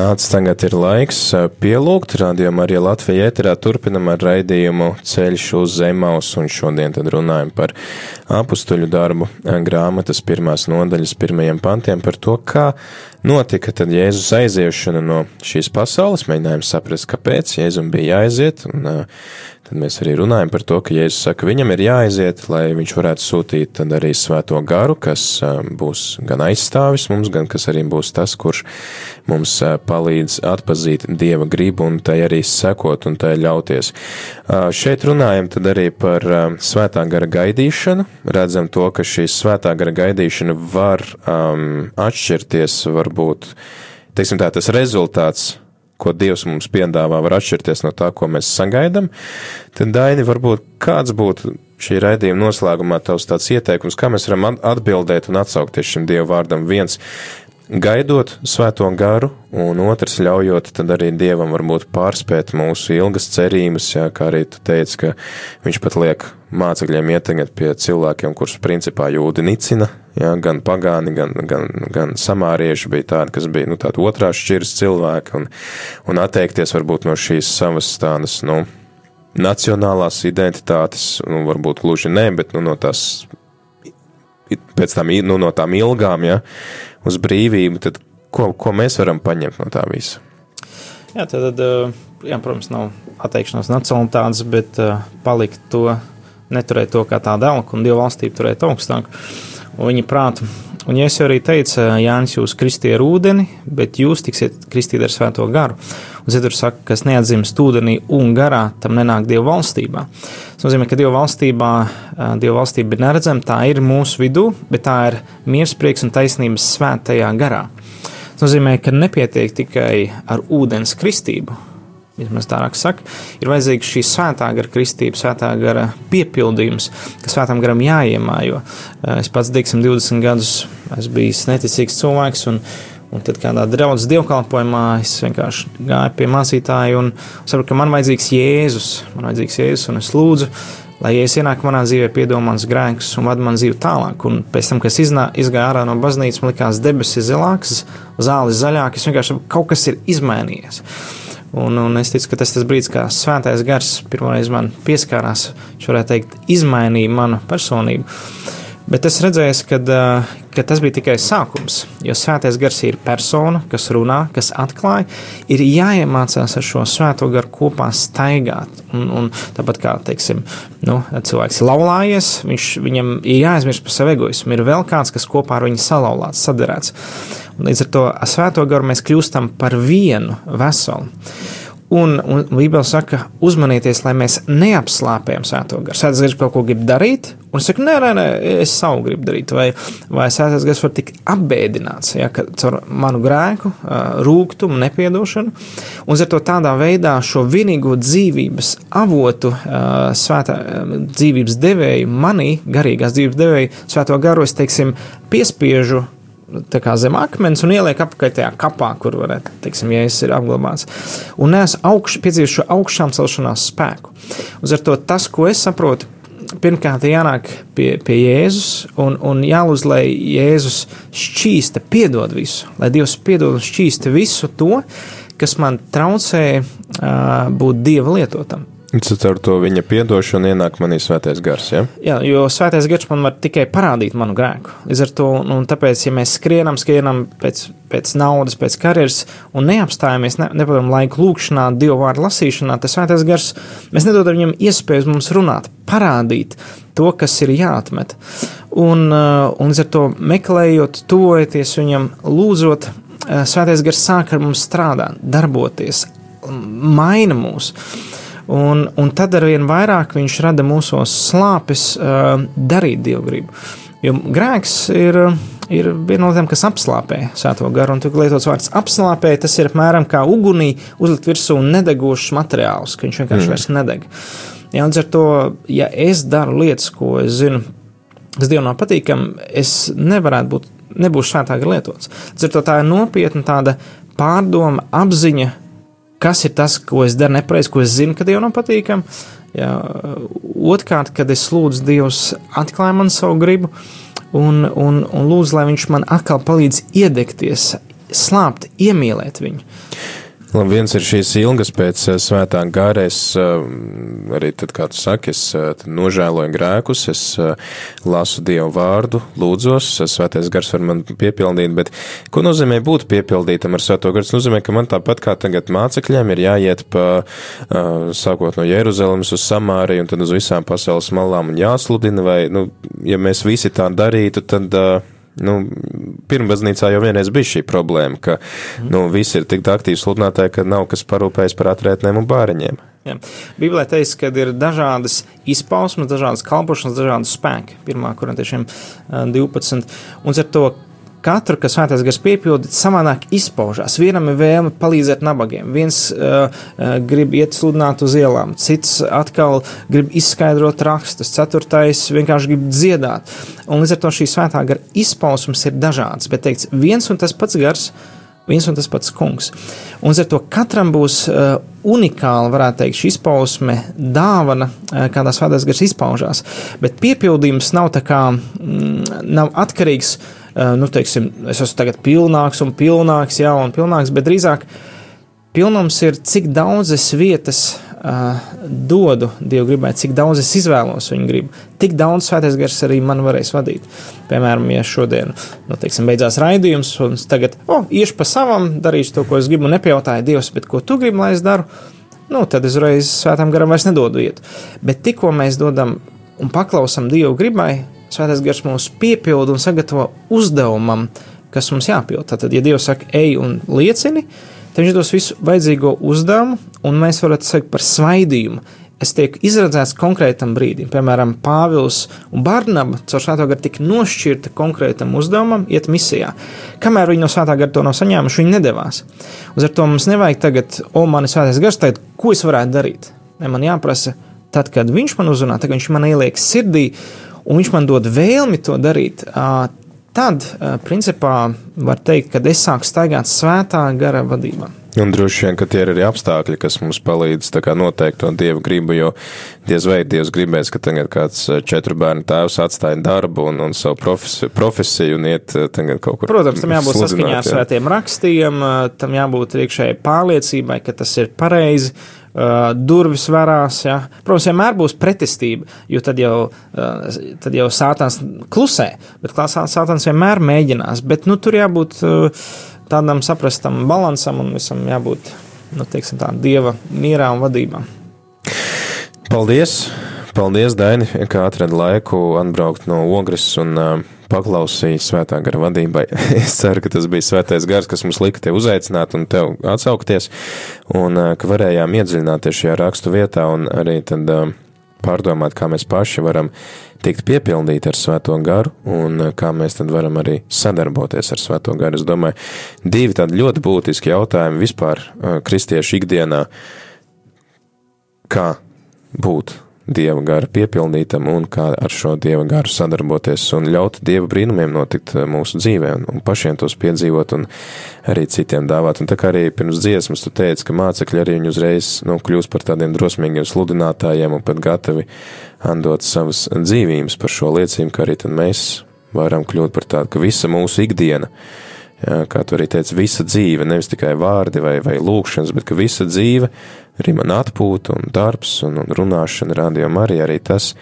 Nāc, tagad ir laiks pielūgt? Rādījumu arī Latvijā ēterā turpinam ar raidījumu Ceļš uz Zemaus, un šodien tad runājam par apustuļu darbu grāmatas pirmās nodaļas pirmajiem pantiem par to, kā notika tad Jēzus aiziešana no šīs pasaules, mēģinājām saprast, kāpēc Jēzum bija jāaiziet, un tad mēs arī runājam par to, ka Jēzus saka, viņam ir jāaiziet, lai viņš varētu sūtīt arī svēto garu, kas būs gan aizstāvis mums, gan kas arī būs tas, kurš mums palīdz atpazīt Dieva gribu un tai arī sekot un tai ļauties. Šeit runājam tad arī par svētā gara gaidīšanu, redzam to, ka šī svētā gara gaidīšana var um, atšķirties, varbūt, teiksim tā, tas rezultāts ko Dievs mums piedāvā, var atšķirties no tā, ko mēs sagaidām, tad Daini, varbūt kāds būtu šī raidījuma noslēgumā tavs tāds ieteikums, kā mēs varam atbildēt un atsaukties šim Dieva vārdam? Viens, gaidot svēto garu, un otrs ļaujot tad arī Dievam varbūt pārspēt mūsu ilgas cerības, jā, kā arī tu teici, ka viņš pat liek mācekļiem ietekmēt pie cilvēkiem, kurus principā jūdi nicina, jā, gan pagāni, gan, gan, gan samārieši bija tādi, kas bija, nu, tādi otrās šķiras cilvēki, un, un atteikties varbūt no šīs savas tādas, nu, nacionālās identitātes, nu, varbūt gluži nē, bet, nu, no tās, pēc tam, nu, no tām ilgām, jā, ja, uz brīvību, tad ko, ko mēs varam paņemt no tā visa? Jā, tad, jā, protams, nav atteikšanās nacionalitātes, bet palikt to, neturēt to kā tādu elku un dievu valstību turēt augstāk. Viņa prātu. Un, ja es jau arī teicu, Jānis, jūs kristīja ar ūdeni, bet jūs tiksiet kristīti ar svēto garu. Un Ziedru saka, kas neatzīst ūdenī un garā, tam nenāk Dieva valstībā. Tas nozīmē, ka Dieva valstībā, Dieva valstība ir neredzama, tā ir mūsu vidū, bet tā ir miers, prieks un taisnības svētajā garā. Tas nozīmē, ka nepietiek tikai ar ūdens kristību, vismaz tā raksts saka, ir vajadzīga šī svētā gara kristība, svētā gara piepildījums, ka svētām garam jāiemājo. Es pats, teiksim, 20 gadus esmu bijis neticīgs cilvēks, un, un tad kādā draudzes dievkalpojumā es vienkārši gāju pie mācītāja un sapratu, ka man vajadzīgs Jēzus, man vajadzīgs Jēzus, un es lūdzu, lai Jēzus ienāk manā dzīvē, piedod mans grēkus un vada man dzīvi tālāk. Un pēc tam, kad es iznā, izgāju ārā no baznīcas, man likās debesis zilākas, zāles zaļākas, vienkārši kaut kas ir izmainījies. Un, un es ticu, ka tas ir tas brīdis, kad svētais gars pirmoreiz man pieskārās, viņš varētu teikt, izmainīja manu personību. Bet es redzēju, ka, ka tas bija tikai sākums. Jo svētais gars ir persona, kas runā, kas atklāja. Ir jāiemācās ar šo svēto garu kopā staigāt. Un, un tāpat kā teiksim, nu, cilvēks ir laulājies, viņš, viņam ir jāaizmirst par savu egoismu. Ir vēl kāds, kas kopā ar viņu salauzts, sadarēts. Un līdz ar to svēto garu mēs kļūstam par vienu veselu. Un, un Bībele saka, uzmanieties, lai mēs neapslāpējam svēto garu. Svētais gars kaut ko grib darīt, un es saku, nē, nē, nē es savu gribu darīt. Vai, vai svētais gars var tikt apbēdināts ja, caur manu grēku, rūkumu, nepiedošanu. Un ar to tādā veidā šo vienīgo dzīvības avotu, svētā dzīvības devēju, manī, garīgās dzīvības devēju, svēto garu, es teiksim, piespiežu zem akmens un ieliek apakaļ tajā kapā, kur varētu, teiksim, ja es ir apglabāts. Un es augš, piedzīvoju šo augšām celšanās spēku. Uz to tas, ko es saprotu, pirmkārt jānāk pie, pie Jēzus un, un jālūdz, lai Jēzus šķīsta, piedod visu, lai Dievs piedod un šķīsta visu to, kas man traucē uh, būt Dieva lietotam. Caur to viņa piedošanu ienāk manī svētais gars. Ja? Jā, jo svētais gars man var tikai parādīt manu grēku. Līdz ar to, un tāpēc, ja mēs skrienam, skrienam pēc, pēc naudas, pēc karjeras un neapstājamies, ne, nepadam laiku lūkšanā, dievu vārdu lasīšanā, tas svētais gars, mēs nedodam viņam iespējas mums runāt, parādīt to, kas ir jāatmet. Un, uh, un līdz ar to meklējot, tuvojoties viņam, lūdzot, uh, svētais gars sāk ar mums strādāt, darboties, maina mūs. Un, un tad ar vien vairāk viņš rada mūsos slāpes uh, darīt dievgrību. Jo grēks ir, ir viena no tām, kas apslāpē svēto garu, un tur lietots vārds apslāpē, tas ir apmēram kā ugunī uzlikt virsū nedegošs materiāls, ka viņš vienkārši mm. vairs nedeg. Ja, līdz ar to, ja es daru lietas, ko es zinu, kas Dievam nav patīkami, es nevarētu būt, nebūšu svētā gara lietots. Līdz ar to tā ir nopietna tāda pārdoma, apziņa, kas ir tas, ko es daru nepareizi, ko es zinu, ka Dievam nav patīkami. Otrkārt, kad es lūdzu Dievs atklāja man savu gribu un, un, un lūdzu, lai Viņš man atkal palīdz iedegties slāpti iemīlēt viņu. Labi, viens ir šīs ilgas pēc eh, svētā gara. Es eh, arī, tad, kā tu saki, es eh, nožēloju grēkus, es lasu Dievu vārdu, lūdzos, svētais gars var man piepildīt, bet ko nozīmē būt piepildītam ar svēto garu? Tas nozīmē, ka man tāpat kā tagad mācekļiem ir jāiet pa, sākot no Jeruzalemes uz Samāriju un tad uz visām pasaules malām un jāsludina, vai, nu, ja mēs visi tā darītu, tad Nu, Pirmbaznīcā jau vienreiz bija šī problēma, ka mm. nu, visi ir tik aktīvi sludinātāji, ka nav kas parūpējas par atrētnēm un bāriņiem. Jā. Bībelē teiks, ka ir dažādas izpausmes, dažādas kalpošanas, dažādas spēki. Pirmā, kurā tiešām 12. Un ar to katru, kas svētais gars piepildīt, savādāk izpaužās. Vienam ir vēlme palīdzēt nabagiem, viens uh, uh, grib iet sludināt uz ielām, cits atkal grib izskaidrot rakstus, ceturtais vienkārši grib dziedāt. Un līdz ar to šī svētā gara izpausmes ir dažādas, bet teikts, viens un tas pats gars. Viens un tas pats kungs. Un ar to katram būs uh, unikāla, varētu teikt, šī izpausme, dāvana, uh, kādā svētais gars izpaužās. Bet piepildījums nav kā, mm, nav atkarīgs no nu, teiksim, es esmu tagad pilnāks un pilnāks, jā, un pilnāks, bet drīzāk pilnums ir, cik daudzas vietas uh, dodu Dievu gribai, cik daudz es izvēlos viņu gribu, tik daudz svētais gars arī man varēs vadīt. Piemēram, ja šodien, nu, teiksim, beidzās raidījums, un es tagad, oh, iešu pa savam, darīšu to, ko es gribu, un nepajautāju Dievs, bet ko tu gribi, lai es daru, nu, tad es uzreiz svētām garam vairs nedodu vietu. Bet tikko mēs dodam un paklausam Dievu gribai, Svētais gars mūs piepilda un sagatavo uzdevumam, kas mums jāpild. Tad, ja Dievs saka, ej un liecini, tad viņš dos visu vajadzīgo uzdevumu, un mēs varam teikt par svaidījumu. Es tieku izredzēts konkrētam brīdim, piemēram, Pāvils un Barnaba caur svētā gara tika nošķirta konkrētam uzdevumam, iet misijā. Kamēr viņi no svētā gara to nav saņēmuši, viņi nedavās. Uz to mums nevajag tagad, o, man ir svētais gars, tagad, ko es varētu darīt? Ne, man jāprasa, tad, kad viņš man uzrunā, tad viņš man ieliek sirdī, un viņš man dod vēlmi to darīt, tad, principā, var teikt, ka es sāku staigāt svētā gara vadībā. Un droši vien, ka tie ir arī apstākļi, kas mums palīdz noteikt to dievu gribu, jo diez vai dievs gribēs, ka tagad kāds četru bērnu tēvs atstāja darbu un, un savu profesiju, profesiju un iet tagad kaut kur. Protams, tam jābūt saskaņā ar svētiem rakstiem, tam jābūt iekšēji pārliecībai, ka tas ir pareizi uh, durvis varās. Ja? Protams, vienmēr būs pretestība, jo tad jau, uh, tad jau sātans klusē, bet sātans vienmēr mēģinās. Bet nu, tur jābūt uh, tādam saprastam balansam un visam jābūt nu, teiksim, tā, dieva mierā un vadībā. Paldies! Paldies, Daini, ka atradi laiku atbraukt no Ogres un uh, paklausīja svētā gara vadībai. es ceru, ka tas bija svētais gars, kas mums lika te uzaicināt un tev atsaukties, un ka varējām iedziļināties šajā rakstu vietā un arī tad pārdomāt, kā mēs paši varam tikt piepildīti ar svēto garu un kā mēs tad varam arī sadarboties ar svēto garu. Es domāju, divi tādi ļoti būtiski jautājumi vispār kristiešu ikdienā, kā būt dieva gara piepildītam un kā ar šo dieva garu sadarboties un ļaut dieva brīnumiem notikt eh, mūsu dzīvē un, un pašiem tos piedzīvot un arī citiem dāvāt. Un tā kā arī pirms dziesmas tu teici, ka mācekļi arī viņu uzreiz nu, kļūst par tādiem drosmīgiem sludinātājiem un pat gatavi andot savas dzīvības par šo liecību, ka arī tad mēs varam kļūt par tādu, ka visa mūsu ikdiena, kā tu arī teici, visa dzīve, nevis tikai vārdi vai, vai lūkšanas, bet ka visa dzīve arī man atpūta un darbs un, un runāšana rādījumā arī, arī tas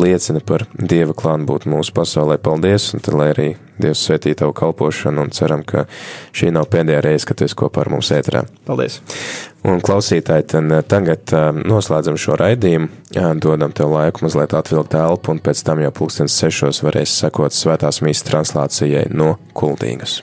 liecina par Dieva klātbūtni mūsu pasaulē. Paldies, un tad lai arī Dievs svētī tavu kalpošanu, un ceram, ka šī nav pēdējā reize, kad tu esi kopā ar mums ētrā. Paldies! Un klausītāji, tad eh, tagad uh, noslēdzam šo raidījumu, uh, dodam tev laiku mazliet atvilkt elpu, un pēc tam jau pulkstens sešos varēs sekot svētās mīsas translācijai no Kuldīgas.